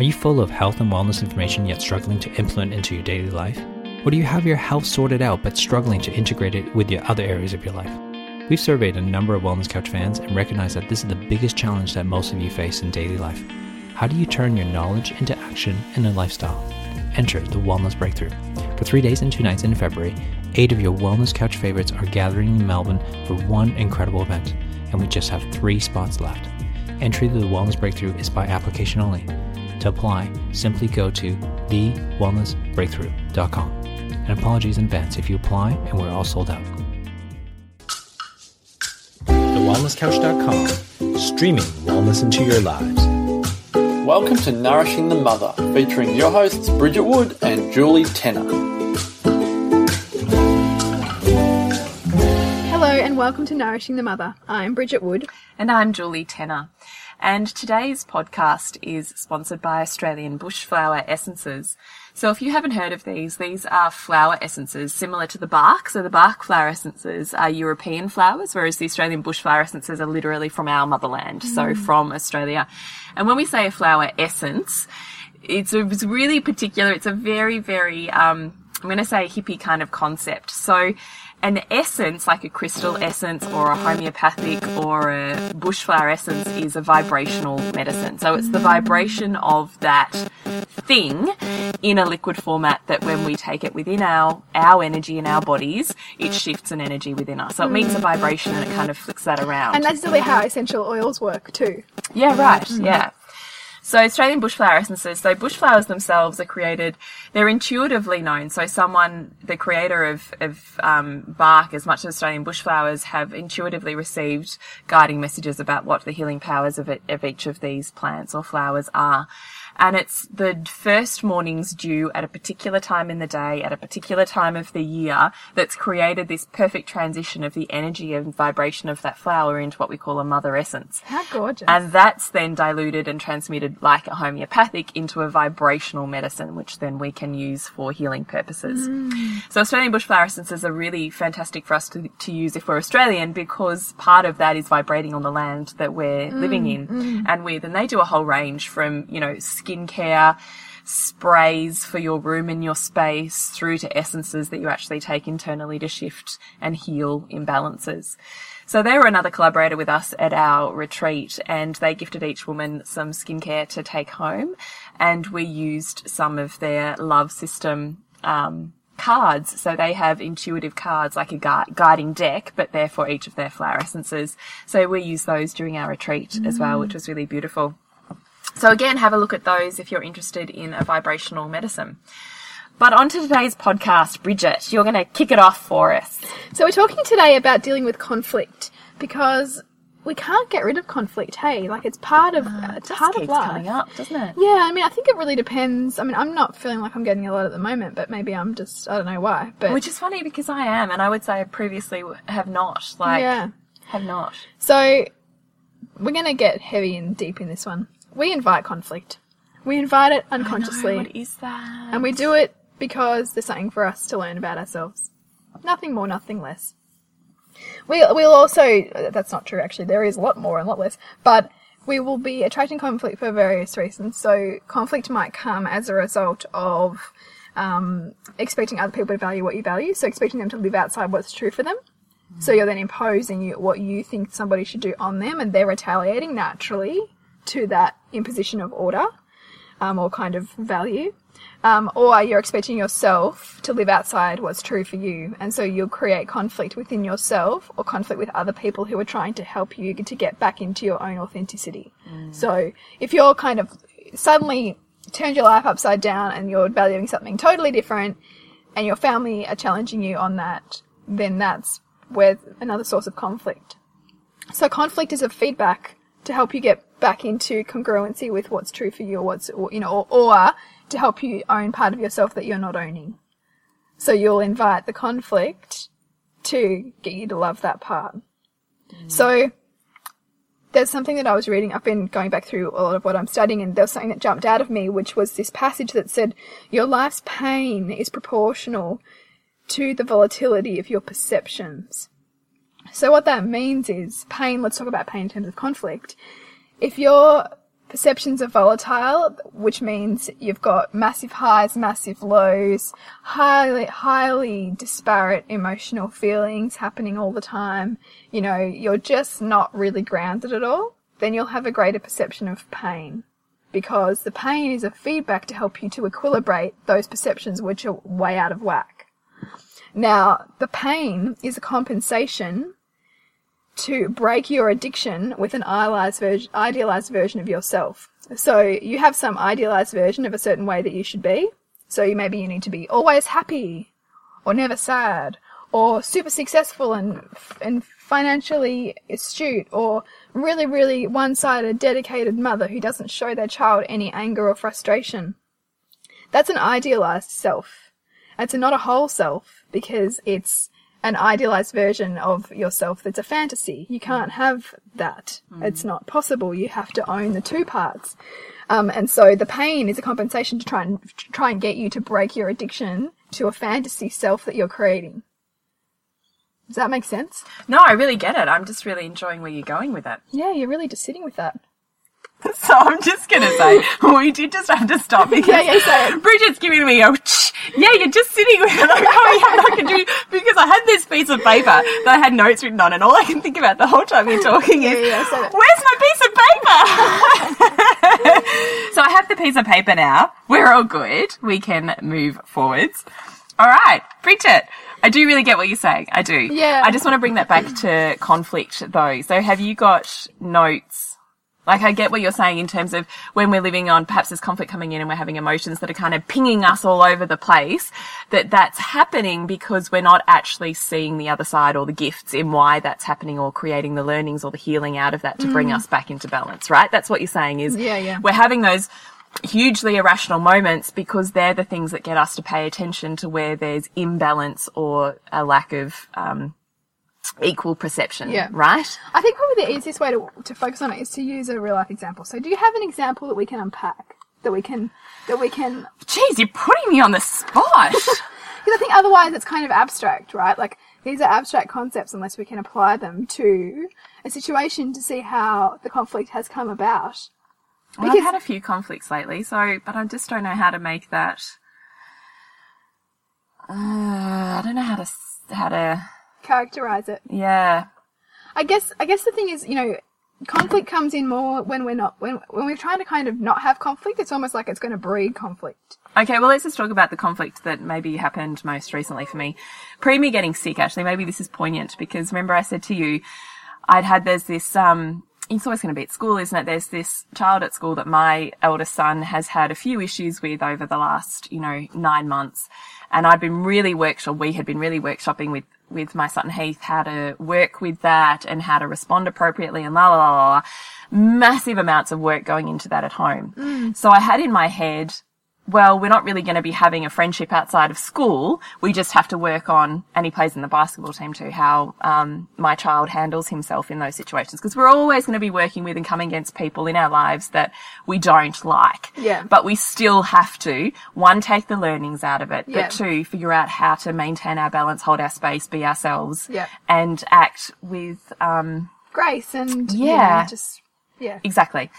Are you full of health and wellness information yet struggling to implement into your daily life? Or do you have your health sorted out but struggling to integrate it with your other areas of your life? We've surveyed a number of Wellness Couch fans and recognize that this is the biggest challenge that most of you face in daily life. How do you turn your knowledge into action and a lifestyle? Enter the Wellness Breakthrough. For three days and two nights in February, eight of your Wellness Couch favorites are gathering in Melbourne for one incredible event, and we just have three spots left. Entry to the Wellness Breakthrough is by application only. To apply, simply go to thewellnessbreakthrough.com. And apologies in advance if you apply and we're all sold out. TheWellnessCouch.com, streaming wellness into your lives. Welcome to Nourishing the Mother, featuring your hosts Bridget Wood and Julie Tenner. Hello and welcome to Nourishing the Mother. I'm Bridget Wood. And I'm Julie Tenner. And today's podcast is sponsored by Australian Bushflower Essences. So if you haven't heard of these, these are flower essences similar to the Bach. So the Bach flower essences are European flowers, whereas the Australian bushflower essences are literally from our motherland. Mm. So from Australia. And when we say a flower essence, it's, a, it's really particular. It's a very, very, um, I'm going to say hippie kind of concept. So an essence, like a crystal essence or a homeopathic or a bushflower essence, is a vibrational medicine. So it's the vibration of that thing in a liquid format that when we take it within our, our energy in our bodies, it shifts an energy within us. So it meets a vibration and it kind of flicks that around. And that's really how essential oils work too. Yeah, right. Yeah. So Australian bushflower essences, so bushflowers themselves are created, they're intuitively known. So someone, the creator of, of um, Bach, as much as Australian bushflowers, have intuitively received guiding messages about what the healing powers of, it, of each of these plants or flowers are and it's the first morning's dew at a particular time in the day, at a particular time of the year, that's created this perfect transition of the energy and vibration of that flower into what we call a mother essence. How gorgeous. And that's then diluted and transmitted like a homeopathic into a vibrational medicine, which then we can use for healing purposes. Mm. So Australian bush flower essences are really fantastic for us to, to use if we're Australian because part of that is vibrating on the land that we're mm. living in mm. and with. And they do a whole range from, you know, skincare sprays for your room and your space through to essences that you actually take internally to shift and heal imbalances. So they were another collaborator with us at our retreat and they gifted each woman some skincare to take home and we used some of their love system, um, cards. So they have intuitive cards like a gu- guiding deck, but they're for each of their flower essences. So we used those during our retreat mm. as well, which was really beautiful. So again, have a look at those if you're interested in a vibrational medicine. But on to today's podcast, Bridget, you're going to kick it off for us. So we're talking today about dealing with conflict because we can't get rid of conflict. Hey, like it's part of uh, it's part of life. coming up, doesn't it? Yeah, I mean, I think it really depends. I mean, I'm not feeling like I'm getting a lot at the moment, but maybe I'm just I don't know why. But which is funny because I am, and I would say I previously have not. Like, yeah, have not. So we're gonna get heavy and deep in this one. We invite conflict. We invite it unconsciously. Know, what is that? And we do it because there's something for us to learn about ourselves. Nothing more, nothing less. We, we'll also, that's not true actually, there is a lot more and a lot less, but we will be attracting conflict for various reasons. So conflict might come as a result of um, expecting other people to value what you value, so expecting them to live outside what's true for them. So you're then imposing what you think somebody should do on them, and they're retaliating naturally to that imposition of order um, or kind of value. Um, or you're expecting yourself to live outside what's true for you. And so you'll create conflict within yourself or conflict with other people who are trying to help you to get back into your own authenticity. Mm. So if you're kind of suddenly turned your life upside down and you're valuing something totally different and your family are challenging you on that, then that's where another source of conflict. So conflict is a feedback to help you get back into congruency with what's true for you or what's, or, you know, or, or to help you own part of yourself that you're not owning. So you'll invite the conflict to get you to love that part. Mm. So there's something that I was reading. I've been going back through a lot of what I'm studying and there was something that jumped out of me, which was this passage that said, your life's pain is proportional to the volatility of your perceptions. So what that means is pain, let's talk about pain in terms of conflict. If you're perceptions are volatile, which means you've got massive highs, massive lows, highly, highly disparate emotional feelings happening all the time. You know, you're just not really grounded at all. Then you'll have a greater perception of pain because the pain is a feedback to help you to equilibrate those perceptions which are way out of whack. Now, the pain is a compensation to break your addiction with an idealized, ver- idealized version of yourself. So you have some idealized version of a certain way that you should be. So you, maybe you need to be always happy or never sad or super successful and, and financially astute or really, really one-sided dedicated mother who doesn't show their child any anger or frustration. That's an idealized self. It's not a whole self because it's an idealized version of yourself that's a fantasy. You can't have that. It's not possible. You have to own the two parts. Um, and so the pain is a compensation to try and to try and get you to break your addiction to a fantasy self that you're creating. Does that make sense? No, I really get it. I'm just really enjoying where you're going with it. Yeah, you're really just sitting with that. So I'm just gonna say we did just have to stop because Yeah, yeah. Bridget's giving me a "Shh, yeah, you're just sitting with it. Like, oh yeah, I can do because I had this piece of paper that I had notes written on, and all I can think about the whole time you're talking is Yeah, yeah, where's my piece of paper? so I have the piece of paper now. We're all good. We can move forwards. All right, Bridget. I do really get what you're saying. I do. Yeah. I just want to bring that back to conflict though. So have you got notes? Like I get what you're saying in terms of when we're living on perhaps there's conflict coming in and we're having emotions that are kind of pinging us all over the place, that that's happening because we're not actually seeing the other side or the gifts in why that's happening or creating the learnings or the healing out of that to bring us back into balance, right? That's what you're saying is Yeah, yeah. we're having those hugely irrational moments because they're the things that get us to pay attention to where there's imbalance or a lack of um, equal perception, Yeah. right? I think probably the easiest way to, to focus on it is to use a real life example. So do you have an example that we can unpack? That we can, that we can, Jeez, you're putting me on the spot. because I think otherwise it's kind of abstract, right? Like these are abstract concepts unless we can apply them to a situation to see how the conflict has come about. Well, I've had a few conflicts lately, so but I just don't know how to make that. Uh, I don't know how to how to. Characterize it. Yeah, I guess, I guess the thing is, you know, conflict comes in more when we're not, when, when we're trying to kind of not have conflict, it's almost like it's going to breed conflict. Okay, well, let's just talk about the conflict that maybe happened most recently for me. Pre me getting sick, actually, maybe this is poignant because remember I said to you, I'd had, there's this, um, it's always going to be at school, isn't it? There's this child at school that my eldest son has had a few issues with over the last, you know, nine months. And I'd been really workshop, we had been really workshopping with, with my son Heath how to work with that and how to respond appropriately and la la la la. la. Massive amounts of work going into that at home. Mm. So I had in my head, well, we're not really going to be having a friendship outside of school. We just have to work on, and he plays in the basketball team too, how um, my child handles himself in those situations. Because we're always going to be working with and coming against people in our lives that we don't like. Yeah. But we still have to, one, take the learnings out of it, Yeah. but two, figure out how to maintain our balance, hold our space, be ourselves, Yeah. and act with um, Grace and, you Yeah. know, just, yeah. Exactly.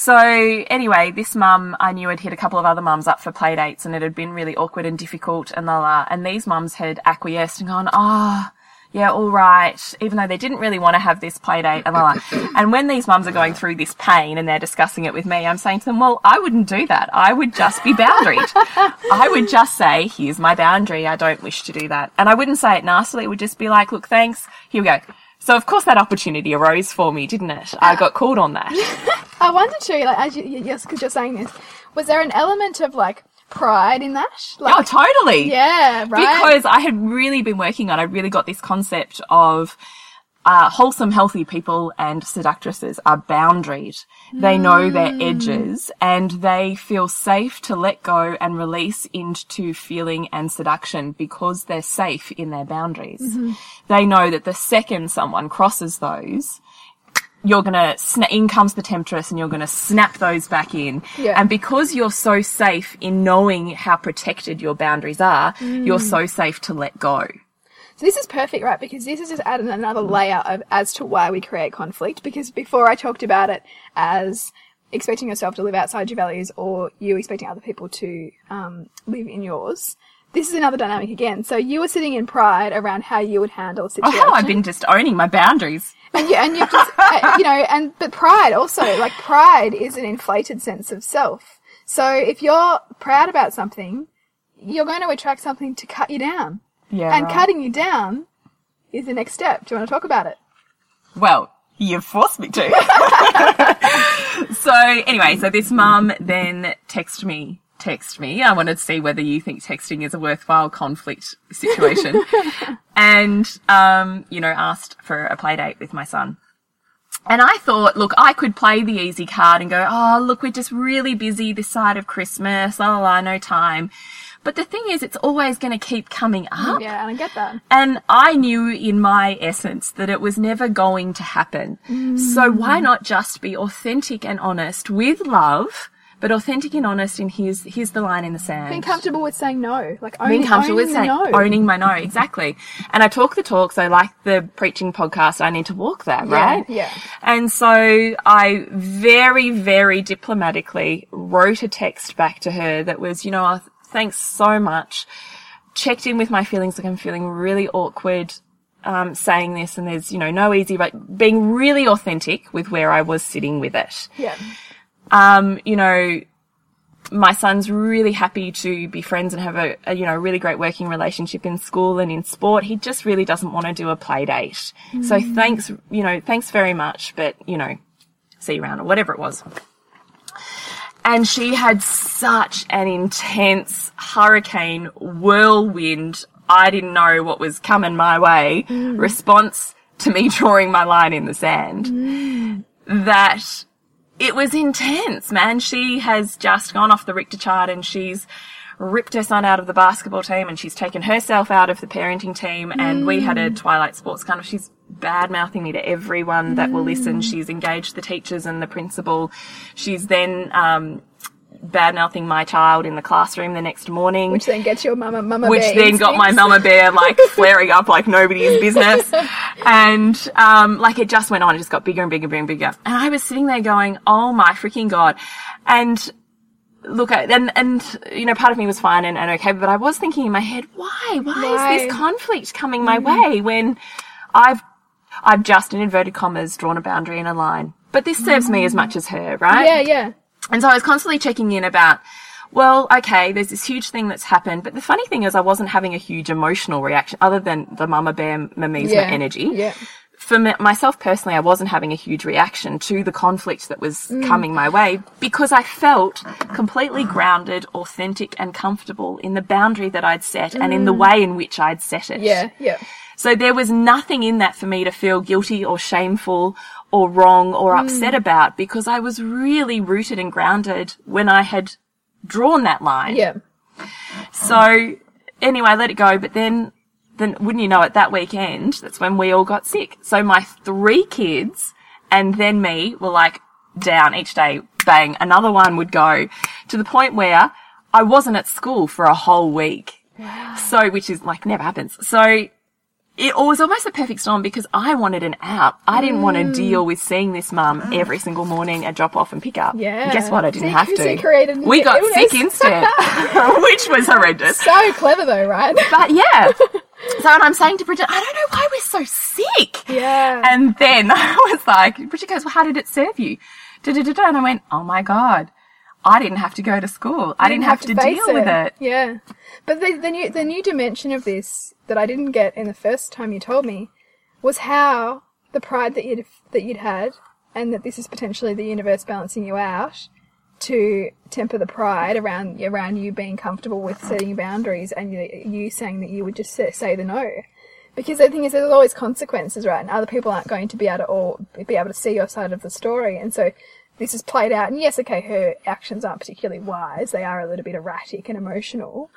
So anyway, this mum, I knew had hit a couple of other mums up for play dates and it had been really awkward and difficult and la la. And these mums had acquiesced and gone, ah, yeah, all right, even though they didn't really want to have this play date and la la. And when these mums are going through this pain and they're discussing it with me, I'm saying to them, well, I wouldn't do that. I would just be boundaried. I would just say, here's my boundary. I don't wish to do that. And I wouldn't say it nastily. It would just be like, look, thanks. Here we go. So of course that opportunity arose for me, didn't it? I got called on that. I wonder too, like, as you, yes, because you're saying this, was there an element of like pride in that? Like, Oh, totally. yeah, right. Because I had really been working on, I really got this concept of uh, wholesome, healthy people and seductresses are boundaried. They know their edges and they feel safe to let go and release into feeling and seduction because they're safe in their boundaries. They know that the second someone crosses those, you're gonna sna- in comes the temptress and you're gonna snap those back in Yeah. and because you're so safe in knowing how protected your boundaries are you're so safe to let go So this is perfect, right? Because this is just adding another layer of as to why we create conflict. Because before I talked about it as expecting yourself to live outside your values or you expecting other people to um, live in yours. This is another dynamic again. So you were sitting in pride around how you would handle a Oh, situation. how I've been just owning my boundaries. and you and you just uh, you know and but pride also like pride is an inflated sense of self so if you're proud about something you're going to attract something to cut you down Yeah. and right. cutting you down is the next step do you want to talk about it Well, you've forced me to. so anyway, so this mum then texted me, text me. I wanted to see whether you think texting is a worthwhile conflict situation. and, um, you know, asked for a play date with my son. And I thought, look, I could play the easy card and go, oh, look, we're just really busy this side of Christmas, la la la, no time. But the thing is, it's always going to keep coming up. yeah and i get that And I knew in my essence that it was never going to happen. So why not just be authentic and honest with love, but authentic and honest in here's, here's the line in the sand. being comfortable with saying no like owning, Being comfortable with saying, no. owning my no, exactly. And I talk the talk, so like the preaching podcast, I need to walk that, Yeah, right? yeah. And so I very, very diplomatically wrote a text back to her that was, you know, "Oh, thanks so much. Checked in with my feelings, like I'm feeling really awkward um, saying this, and there's, you know, no easy, but being really authentic with where I was sitting with it yeah um, you know, my son's really happy to be friends and have a, a, you know, really great working relationship in school and in sport. He just really doesn't want to do a play date. So mm. thanks, you know, thanks very much, but, you know, see you around or whatever it was. And she had such an intense hurricane whirlwind. I didn't know what was coming my way mm. response to me drawing my line in the sand mm. that it was intense, man. She has just gone off the Richter chart and she's ripped her son out of the basketball team and she's taken herself out of the parenting team. And we had a Twilight Sports kind of, she's bad mouthing me to everyone that will listen. She's engaged the teachers and the principal. She's then, um, bad mouthing my child in the classroom the next morning which then gets your mama mama which bear then got my instincts. mama bear like flaring up like nobody's business. And um, like it just went on, it just got bigger and bigger and bigger. And I was sitting there going, "Oh my freaking god!" And look, I- and and you know, part of me was fine and, and okay, but I was thinking in my head, why, why, Why? is this conflict coming my way when I've I've just in inverted commas drawn a boundary and a line. But this serves me as much as her, right? yeah yeah And so I was constantly checking in about, well, okay, there's this huge thing that's happened. But the funny thing is I wasn't having a huge emotional reaction other than the mama bear mimeisma yeah energy. yeah For me, myself personally, I wasn't having a huge reaction to the conflict that was Mm. coming my way because I felt completely grounded, authentic and comfortable in the boundary that I'd set and in the way in which I'd set it. Mm. yeah yeah So there was nothing in that for me to feel guilty or shameful or wrong or upset hmm. about because I was really rooted and grounded when I had drawn that line. yeah So anyway, I let it go, but then, then wouldn't you know it, that weekend, that's when we all got sick. So my three kids and then me were like down each day, bang, another one would go to the point where I wasn't at school for a whole week. So, which is like never happens. So it was almost a perfect storm because I wanted an out. I didn't want to mm. deal with seeing this mum every single morning and drop off and pick up. Yeah. And guess what? I didn't See- have to. created we got illness. sick instead, which was horrendous. so clever though right But yeah. So and I'm saying to Bridget, I don't know why we're so sick. yeah And then I was like, Bridget goes, well, how did it serve you? Da-da-da-da. And I went, oh my God, I didn't have to go to school. I didn't have to, face deal with it. Yeah, but the, the new the new dimension of this that I didn't get in the first time you told me was how the pride that you'd that you'd had, and that this is potentially the universe balancing you out to temper the pride around around you being comfortable with setting boundaries and you, you saying that you would just say, the no. Because the thing is, there's always consequences, right? And other people aren't going to be able to or be able to see your side of the story, and so this is played out. And yes, okay, her actions aren't particularly wise; they are a little bit erratic and emotional.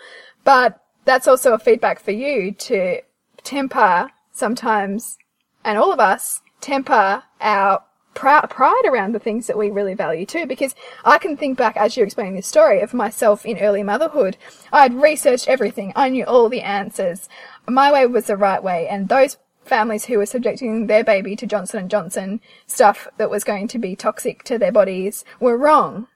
But that's also a feedback for you to temper sometimes, and all of us temper our pride around the things that we really value too. Because I can think back as you're explaining this story of myself in early motherhood. I'd researched everything. I knew all the answers. My way was the right way, and those families who were subjecting their baby to Johnson and Johnson stuff that was going to be toxic to their bodies were wrong.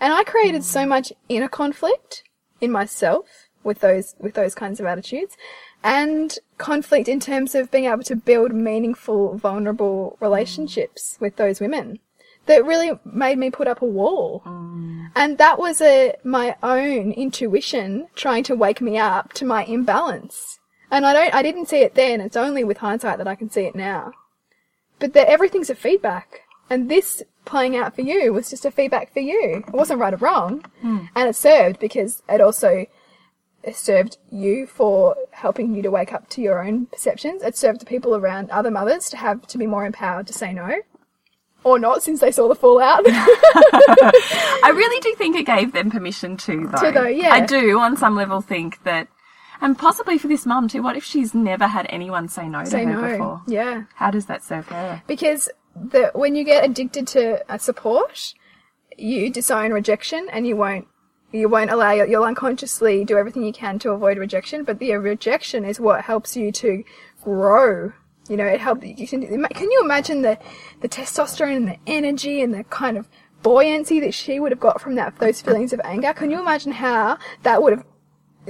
And I created so much inner conflict in myself with those with those kinds of attitudes and conflict in terms of being able to build meaningful vulnerable relationships with those women that really made me put up a wall. Mm. And that was a my own intuition trying to wake me up to my imbalance. And I don't I didn't see it then, it's only with hindsight that I can see it now. But that everything's a feedback. And this playing out for you was just a feedback for you. It wasn't right or wrong. Hmm. And it served because it also served you for helping you to wake up to your own perceptions. It served the people around other mothers to have to be more empowered to say no. Or not, since they saw the fallout. I really do think it gave them permission to, though. To, though, yeah. I do, on some level, think that, and possibly for this mum too. What if she's never had anyone say no say to her no. before? Yeah. How does that serve her? Because the, when you get addicted to a support, you disown rejection and you won't you won't allow your, you'll unconsciously do everything you can to avoid rejection, but the rejection is what helps you to grow. You know, it helps you can, can you imagine the, the testosterone and the energy and the kind of buoyancy that she would have got from that, those feelings of anger? Can you imagine how that would have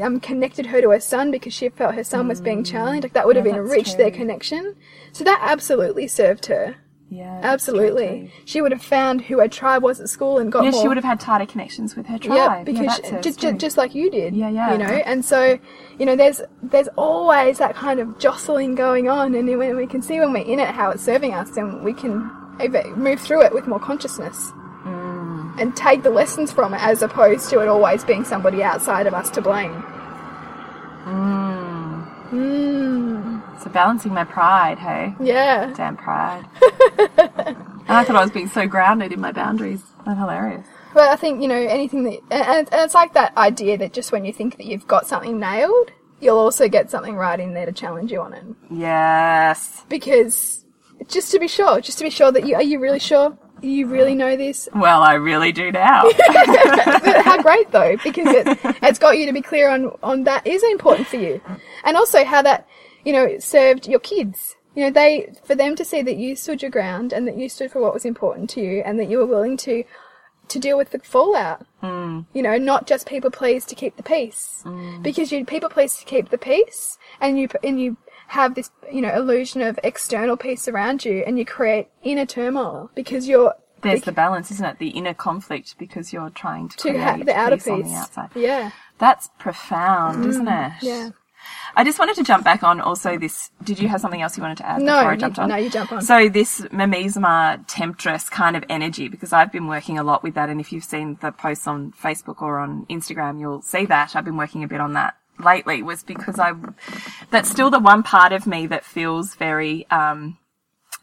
um, connected her to her son because she felt her son was being challenged? Like that would have Yeah, that's enriched their connection. So that absolutely served her. Yeah, Absolutely. She would have found who her tribe was at school and got Yeah, more. she would have had tighter connections with her tribe. Yeah, because serves just, just just like you did. Yeah, yeah. You know, and so you know, there's there's always that kind of jostling going on, and when we can see when we're in it how it's serving us, and we can move through it with more consciousness. Mm. And take the lessons from it as opposed to it always being somebody outside of us to blame. So balancing my pride, hey? Yeah. Damn pride. and I thought I was being so grounded in my boundaries. That's hilarious. But I think, you know, anything that, and, it's like that idea that just when you think that you've got something nailed, you'll also get something right in there to challenge you on it. Yes. because just to be sure, just to be sure that you are you really sure you really know this. Well, I really do now. How great though, because it it's got you to be clear on on that is important for you, and also how that you know served your kids. You know, they for them to see that you stood your ground and that you stood for what was important to you, and that you were willing to to deal with the fallout. Hmm. You know, not just people please to keep the peace, hmm. because you people please to keep the peace, and you and you have this you know illusion of external peace around you, and you create inner turmoil because you're There's the balance, isn't it? The inner conflict because you're trying to, to create have the outer peace on the outside. Yeah, That's profound, mm, isn't it? yeah. I just wanted to jump back on also this. Did you have something else you wanted to add No, before I you- jumped on? no, you jump on. So this mimeisma temptress kind of energy, because I've been working a lot with that, and if you've seen the posts on Facebook or on Instagram, you'll see that I've been working a bit on that lately. Was because I that's still the one part of me that feels very um,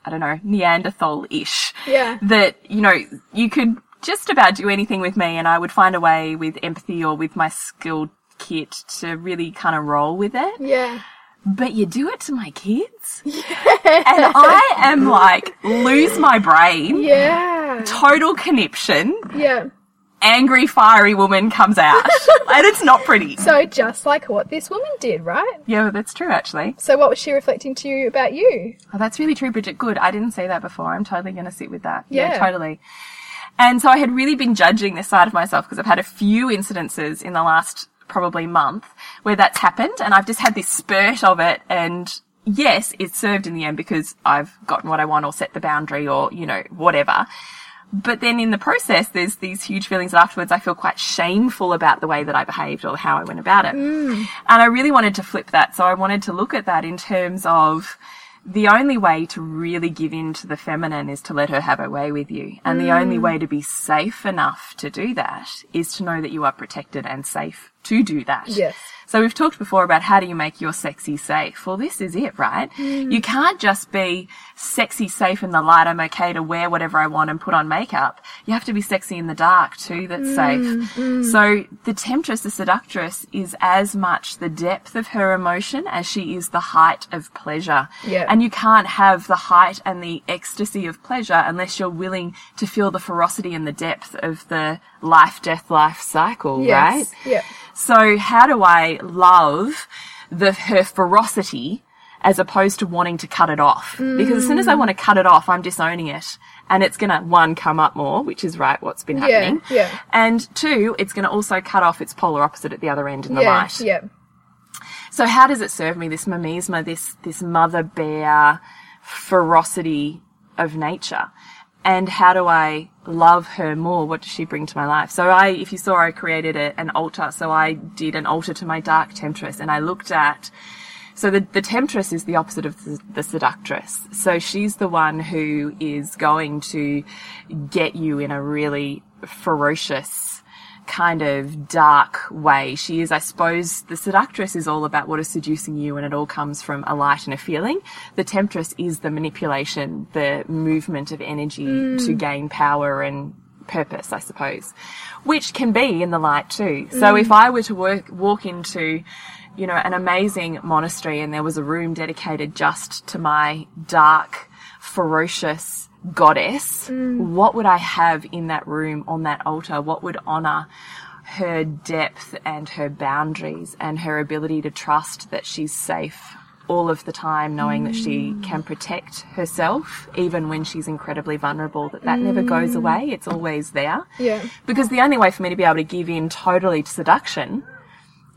I don't know Neanderthal-ish. Yeah. That you know you could just about do anything with me, and I would find a way with empathy or with my skilled kit to really kind of roll with it Yeah. but you do it to my kids. and I am like, lose my brain, Yeah. total conniption, Yeah. angry, fiery woman comes out. and it's not pretty. So just like what this woman did, right? Yeah, that's true, actually. So what was she reflecting to you about you? Oh, that's really true, Bridget. Good. I didn't say that before. I'm totally going to sit with that. Yeah. totally. And so I had really been judging this side of myself because I've had a few incidences in the last probably month where that's happened and I've just had this spurt of it and yes, it served in the end because I've gotten what I want or set the boundary or, you know, whatever. But then in the process, there's these huge feelings afterwards I feel quite shameful about the way that I behaved or how I went about it. Mm. And I really wanted to flip that. So I wanted to look at that in terms of the only way to really give in to the feminine is to let her have her way with you. And the only mm. way to be safe enough to do that is to know that you are protected and safe to do that. Yes. So we've talked before about how do you make your sexy safe. Well, this is it, right? Hmm. You can't just be sexy safe in the light. I'm okay to wear whatever I want and put on makeup. You have to be sexy in the dark too. That's hmm, safe. Hmm. So the temptress, the seductress is as much the depth of her emotion as she is the height of pleasure. Yeah. And you can't have the height and the ecstasy of pleasure unless you're willing to feel the ferocity and the depth of the life, death, life cycle, right? Yeah. So how do I love the her ferocity as opposed to wanting to cut it off. Because as soon as I want to cut it off, I'm disowning it. And it's going to, one, come up more, which is right what's been happening. yeah. And two, it's going to also cut off its polar opposite at the other end in the yeah, light. yeah, So how does it serve me, this mimeisma, this, this mother bear ferocity of nature? And how do I love her more? What does she bring to my life? So I, if you saw, I created a, an altar. So I did an altar to my dark temptress and I looked at, so the, the temptress is the opposite of the, the seductress. So she's the one who is going to get you in a really ferocious, kind of dark way. She is, I suppose, the seductress is all about what is seducing you and it all comes from a light and a feeling. The temptress is the manipulation, the movement of energy to mm. gain power and purpose, I suppose, which can be in the light too. So mm. if I were to work, walk into, you know, an amazing monastery and there was a room dedicated just to my dark, ferocious goddess, mm. what would I have in that room on that altar? What would honor her depth and her boundaries and her ability to trust that she's safe all of the time, knowing that she mm. can protect herself even when she's incredibly vulnerable, that that never goes mm. away. It's always there. yeah, Because the only way for me to be able to give in totally to seduction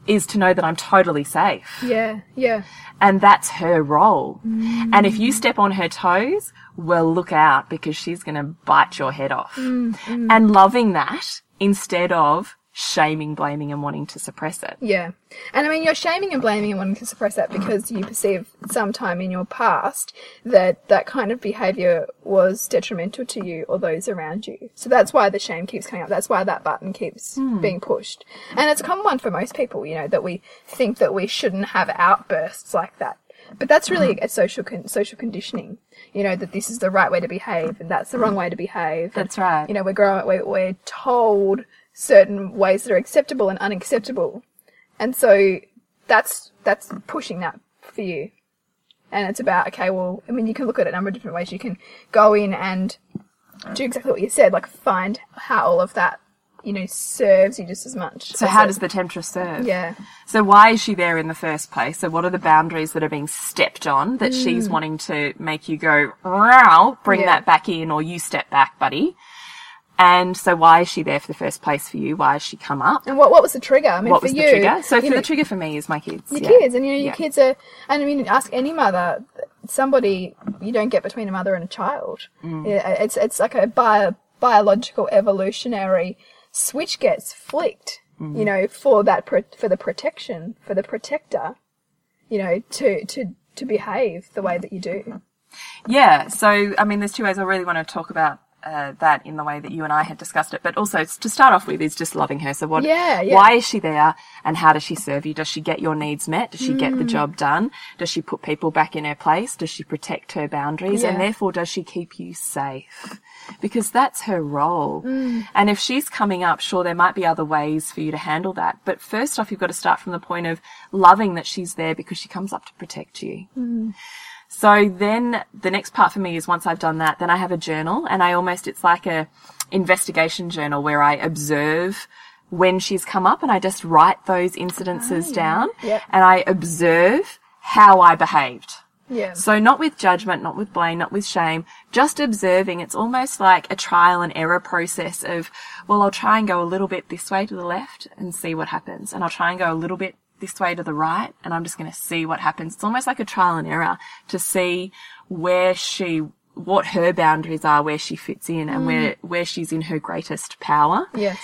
is to know that I'm totally safe. yeah, yeah, And that's her role. Mm. And if you step on her toes, well, look out because she's going to bite your head off. Mm, mm. And loving that instead of shaming, blaming, and wanting to suppress it. yeah. And I mean, you're shaming and blaming and wanting to suppress that because you perceive sometime in your past that that kind of behavior was detrimental to you or those around you. So that's why the shame keeps coming up. That's why that button keeps hmm. being pushed. And it's a common one for most people, you know, that we think that we shouldn't have outbursts like that. But that's really hmm. a social con- social conditioning. You know that this is the right way to behave, and that's the wrong way to behave. That's And, right. You know, we're growing, we're, we're told certain ways that are acceptable and unacceptable, and so that's that's pushing that for you. And it's about okay, well, I mean, you can look at it a number of different ways. You can go in and do exactly what you said, like find how all of that, you know, serves you just as much. So as how it- does the temptress serve? yeah, So why is she there in the first place? So what are the boundaries that are being stepped on that she's mm. wanting to make you go, bring Yeah. that back in or you step back, buddy? And so why is she there for the first place for you? Why has she come up? and what what was the trigger? I mean, What for was you, the trigger? So for know, the trigger for me is my kids. your yeah. kids, and you know, your Yeah. kids are. And I mean, ask any mother, somebody you don't get between a mother and a child. Mm. It's it's like a bio, biological evolutionary switch gets flicked. Mm-hmm. You know, for that for the protection for the protector. You know, to to to behave the way that you do. Yeah. So, I mean, there's two ways I really want to talk about uh, that in the way that you and I had discussed it. But also, to start off with, is just loving her. So, what? Yeah, yeah. Why is she there, and how does she serve you? Does she get your needs met? Does she get Mm. the job done? Does she put people back in her place? Does she protect her boundaries? And therefore, does she keep you safe? Because that's her role. Mm. And if she's coming up, sure, there might be other ways for you to handle that. But first off, you've got to start from the point of loving that she's there because she comes up to protect you. So then the next part for me is once I've done that, then I have a journal and I almost, it's like a investigation journal where I observe when she's come up and I just write those incidences ah, down Yep. and I observe how I behaved. Yeah. So not with judgment, not with blame, not with shame, just observing. It's almost like a trial and error process of, well, I'll try and go a little bit this way to the left and see what happens. And I'll try and go a little bit this way to the right and I'm just going to see what happens. It's almost like a trial and error to see where she, what her boundaries are, where she fits in and where, mm. where she's in her greatest power. yes.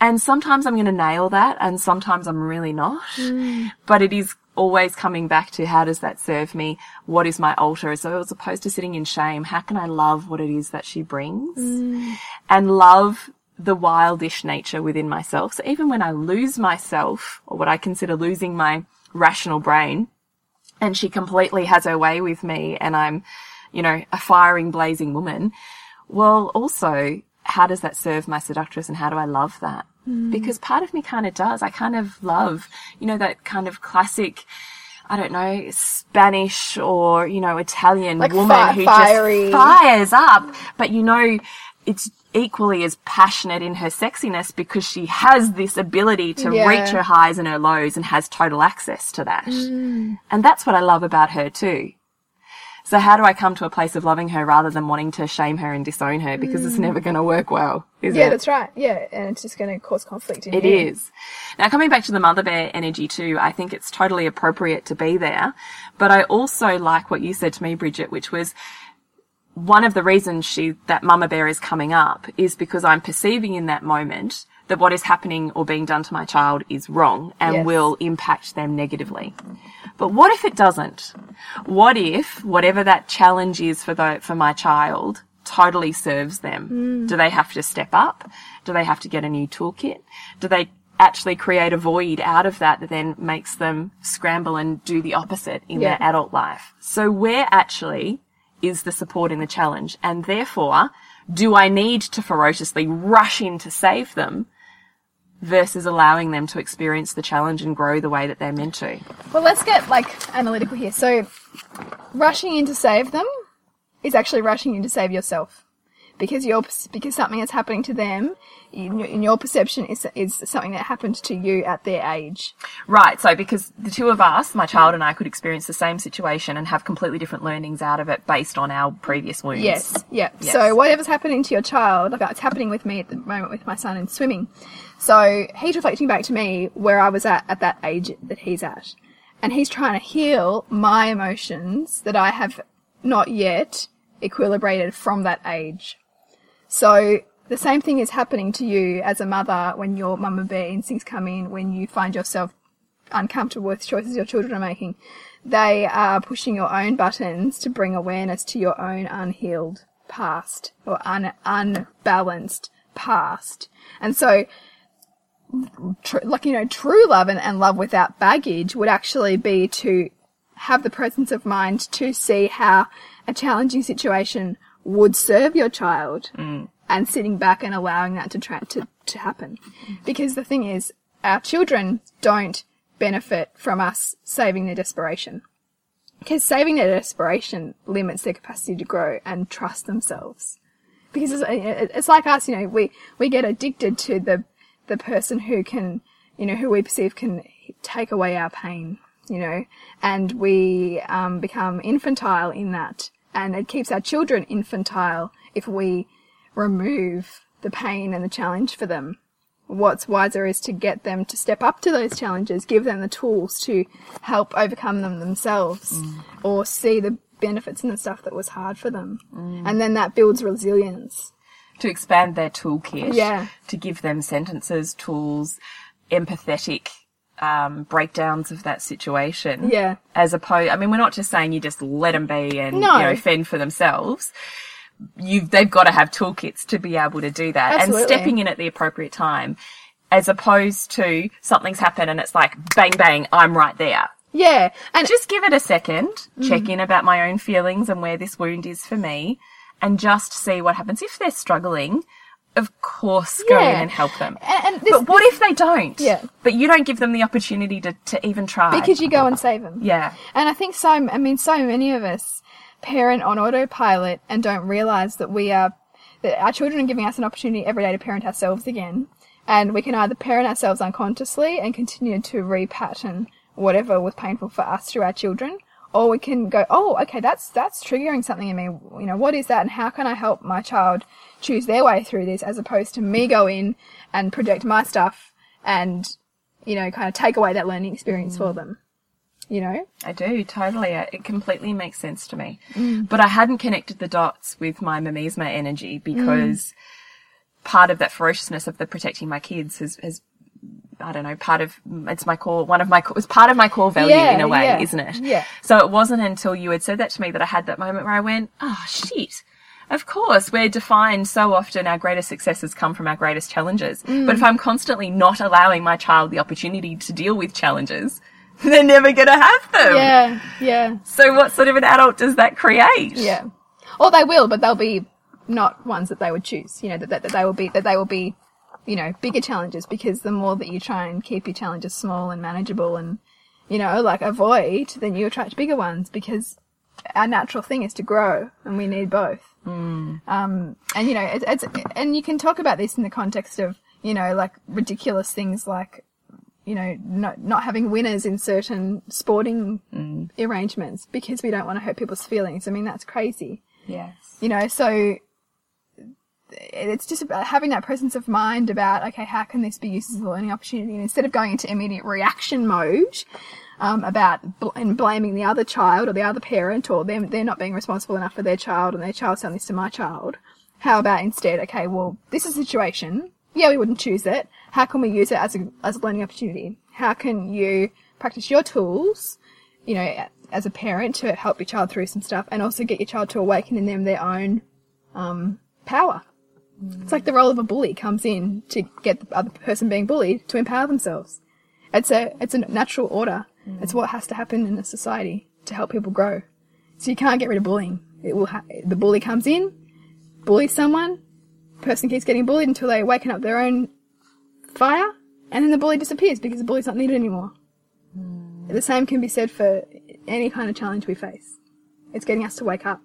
And sometimes I'm going to nail that and sometimes I'm really not. Mm. But it is always coming back to how does that serve me? What is my altar? So as opposed to sitting in shame, how can I love what it is that she brings mm. and love the wildish nature within myself? So even when I lose myself or what I consider losing my rational brain and she completely has her way with me and I'm, you know, a firing, blazing woman, well, also, how does that serve my seductress and how do I love that? Mm. Because part of me kind of does. I kind of love, you know, that kind of classic, I don't know, Spanish or, you know, Italian Like woman fi- who fiery. just fires up. But you know, it's equally as passionate in her sexiness because she has this ability to Yeah. reach her highs and her lows and has total access to that. Mm. And that's what I love about her too. So how do I come to a place of loving her rather than wanting to shame her and disown her because it's mm. never going to work well, is Yeah, it? that's right. Yeah, and it's just going to cause conflict in It you. is. Now, coming back to the mother bear energy too, I think it's totally appropriate to be there. But I also like what you said to me, Bridget, which was one of the reasons she, that mama bear is coming up is because I'm perceiving in that moment that what is happening or being done to my child is wrong and Yes. will impact them negatively. But what if it doesn't? What if whatever that challenge is for the, for my child totally serves them? Hmm. Do they have to step up? Do they have to get a new toolkit? Do they actually create a void out of that that then makes them scramble and do the opposite in Yeah. their adult life? So we're actually is the support in the challenge? And therefore, do I need to ferociously rush in to save them versus allowing them to experience the challenge and grow the way that they're meant to? Well, let's get like analytical here. So, rushing in to save them is actually rushing in to save yourself, because you're because something that's happening to them in your, in your perception is is something that happened to you at their age. Right. So because the two of us, my child and I, could experience the same situation and have completely different learnings out of it based on our previous wounds. Yes. Yeah. Yes. So whatever's happening to your child, like it's happening with me at the moment with my son in swimming. So he's reflecting back to me where I was at at that age that he's at. And he's trying to heal my emotions that I have not yet equilibrated from that age. So the same thing is happening to you as a mother when your mama bear instincts come in, when you find yourself uncomfortable with choices your children are making. They are pushing your own buttons to bring awareness to your own unhealed past or un- unbalanced past. And so, tr- like, you know, true love and, and love without baggage would actually be to have the presence of mind to see how a challenging situation would serve your child and sitting back and allowing that to, tra- to, to happen. Because the thing is, our children don't benefit from us saving their desperation. Because saving their desperation limits their capacity to grow and trust themselves. Because it's, it's like us, you know, we, we get addicted to the, the person who can, you know, who we perceive can take away our pain, you know, and we, um, become infantile in that. And it keeps our children infantile if we remove the pain and the challenge for them what's wiser is to get them to step up to those challenges, give them the tools to help overcome them themselves, mm. or see the benefits in the stuff that was hard for them. Mm. And then that builds resilience. To expand their toolkit. Yeah. To give them sentences, tools, empathetic um, breakdowns of that situation. Yeah. As opposed, I mean, we're not just saying you just let them be and No. you know fend for themselves. You've they've got to have toolkits to be able to do that, Absolutely. and stepping in at the appropriate time, as opposed to something's happened and it's like bang bang, I'm right there. Yeah. And Just give it a second, Mm. check in about my own feelings and where this wound is for me, and just see what happens. If they're struggling, of course, go in and help them. and, and this, But what if they don't? Yeah. But you don't give them the opportunity to, to even try. because you go and save them. yeah. And I think so, I mean, so many of us parent on autopilot and don't realize that we are, that our children are giving us an opportunity every day to parent ourselves again. And we can either parent ourselves unconsciously and continue to repattern whatever was painful for us through our children, or we can go, oh, okay, that's, that's triggering something in me. You know, what is that and how can I help my child choose their way through this as opposed to me go in and project my stuff and, you know, kind of take away that learning experience for mm. them. You know? I do, totally. It completely makes sense to me. Mm. But I hadn't connected the dots with my mimeisma energy mm. because part of that ferociousness of the protecting my kids has, has I don't know, part of, it's my core, one of my, core- it's part of my core value Yeah, in a way, yeah, isn't it? yeah. So it wasn't until you had said that to me that I had that moment where I went, oh shit. Of course, we're defined so often our greatest successes come from our greatest challenges. Mm. But if I'm constantly not allowing my child the opportunity to deal with challenges, they're never going to have them. Yeah, yeah, So what sort of an adult does that create? yeah. Or they will, but they'll be not ones that they would choose. You know, that, that, that they will be, that they will be, you know, bigger challenges because the more that you try and keep your challenges small and manageable and, you know, like avoid, then you attract bigger ones because our natural thing is to grow and we need both. Um, and you know, it's, it's and you can talk about this in the context of you know like ridiculous things like you know not not having winners in certain sporting arrangements because we don't want to hurt people's feelings. I mean that's crazy. Yes. You know, so it's just about having that presence of mind about okay, how can this be used as a learning opportunity? And instead of going into immediate reaction mode um, about bl- and blaming the other child or the other parent or them they're not being responsible enough for their child and their child's done this to my child, how about instead, okay, well, this is a situation. Yeah, we wouldn't choose it. How can we use it as a as a learning opportunity? How can you practice your tools, you know, as a parent to help your child through some stuff, and also get your child to awaken in them their own um, power. It's like the role of a bully comes in to get the other person being bullied to empower themselves. It's a it's a natural order. It's what has to happen in a society to help people grow. So you can't get rid of bullying. It will ha- the bully comes in, bullies someone, person keeps getting bullied until they waken up their own fire, and then the bully disappears because the bully's not needed anymore. Hmm. The same can be said for any kind of challenge we face. It's getting us to wake up.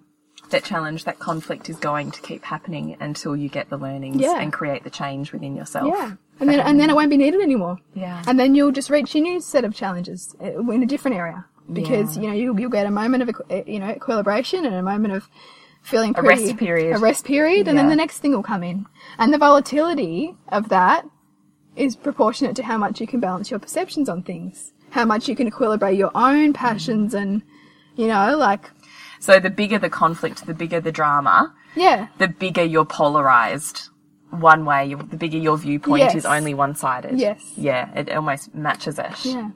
That challenge, that conflict is going to keep happening until you get the learnings Yeah. and create the change within yourself. Yeah. And then, and then it won't be needed anymore. Yeah. And then you'll just reach your new set of challenges uh, in a different area because, Yeah. you know, you'll, you'll get a moment of, uh, you know, equilibration and a moment of feeling A rest period. a rest period. And then the next thing will come in. And the volatility of that is proportionate to how much you can balance your perceptions on things, how much you can equilibrate your own passions and, you know, like, So the bigger the conflict, the bigger the drama, yeah. the bigger you're polarized one way, the bigger your viewpoint Yes. is only one sided. Yes. Yeah, it almost matches it. Yeah.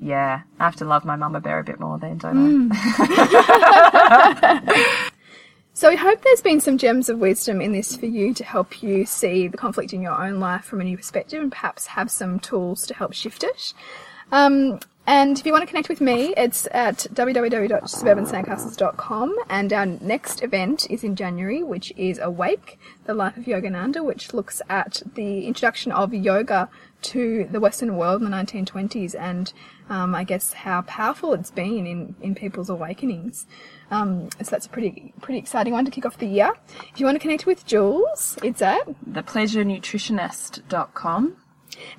Yeah. I have to love my mama bear a bit more then, don't I? So we hope there's been some gems of wisdom in this for you to help you see the conflict in your own life from a new perspective and perhaps have some tools to help shift it. Um, and if you want to connect with me, it's at www.suburbansandcastles.com and our next event is in January, which is Awake, the Life of Yogananda, which looks at the introduction of yoga to the Western world in the 1920s and um, I guess how powerful it's been in, in people's awakenings. Um, so that's a pretty pretty exciting one to kick off the year. If you want to connect with Jules, it's at, Thepleasurenutritionist.com.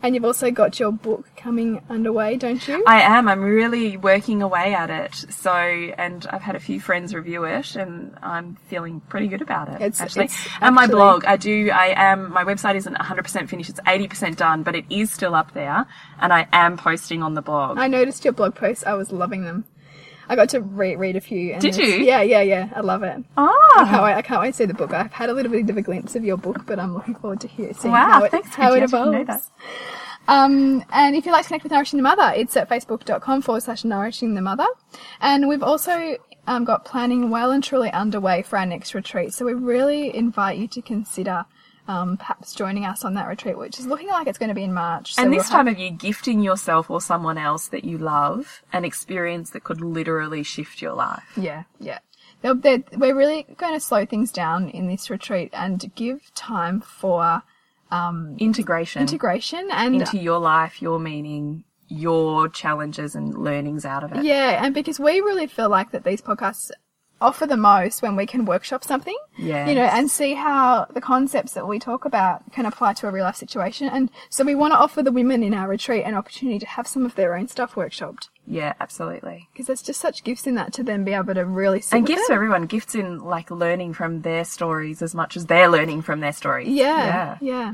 and you've also got your book coming underway, don't you? I am. I'm really working away at it. So, and I've had a few friends review it, and I'm feeling pretty good about it. It's- actually, it's and my blog. I do. I am. My website isn't 100% finished. It's 80% done, but it is still up there, and I am posting on the blog. I noticed your blog posts. I was loving them. I got to re- read a few. And Did you? Yeah, yeah, yeah. I love it. Oh. I can't wait. I can't wait to see the book. I've had a little bit of a glimpse of your book, but I'm looking forward to hear seeing Wow, how it, thanks, how it Bridget. I didn't know evolves. Um, and if you'd like to connect with Nourishing the Mother, it's at facebook.com forward slash nourishing the mother. And we've also um, got planning well and truly underway for our next retreat. So we really invite you to consider um, perhaps joining us on that retreat, which is looking like it's going to be in March. So and we'll this have- time of year, gifting yourself or someone else that you love an experience that could literally shift your life. Yeah, yeah. They're, they're, we're really going to slow things down in this retreat and give time for Integration integration and into your life, your meaning, your challenges and learnings out of it. yeah, and because we really feel like that these podcasts offer the most when we can workshop something, Yes. you know, and see how the concepts that we talk about can apply to a real life situation. And so we want to offer the women in our retreat an opportunity to have some of their own stuff workshopped Yeah, absolutely. because there's just such gifts in that to then be able to really sit And gifts it. for everyone, gifts in like learning from their stories as much as they're learning from their stories. Yeah, yeah.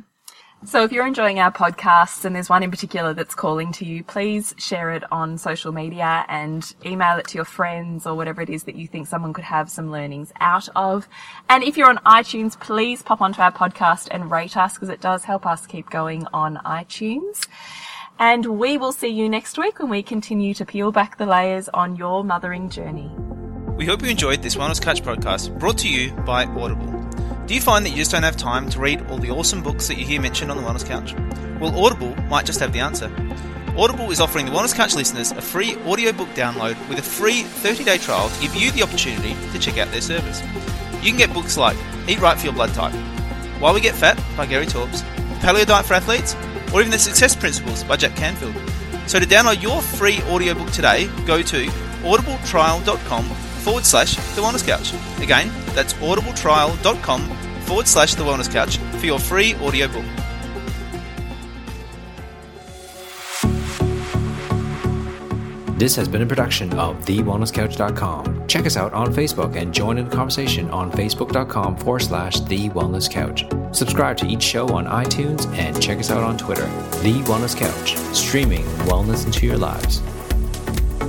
So if you're enjoying our podcasts and there's one in particular that's calling to you, please share it on social media and email it to your friends or whatever it is that you think someone could have some learnings out of. And if you're on iTunes, please pop onto our podcast and rate us because it does help us keep going on iTunes. And we will see you next week when we continue to peel back the layers on your mothering journey. We hope you enjoyed this Wellness Couch podcast brought to you by Audible. Do you find that you just don't have time to read all the awesome books that you hear mentioned on the Wellness Couch? Well, Audible might just have the answer. Audible is offering the Wellness Couch listeners a free audiobook download with a free 30 day trial to give you the opportunity to check out their service. You can get books like Eat Right for Your Blood Type, Why We Get Fat by Gary Taubes, Paleo Diet for Athletes, or even The Success Principles by Jack Canfield. So to download your free audiobook today, go to audibletrial.com forward slash The Wellness Couch. Again, that's audibletrial.com forward slash The Wellness Couch for your free audiobook. This has been a production of TheWellnessCouch.com. Check us out on Facebook and join in the conversation on Facebook.com forward slash The Wellness Couch. Subscribe to each show on iTunes and check us out on Twitter. The Wellness Couch, streaming wellness into your lives.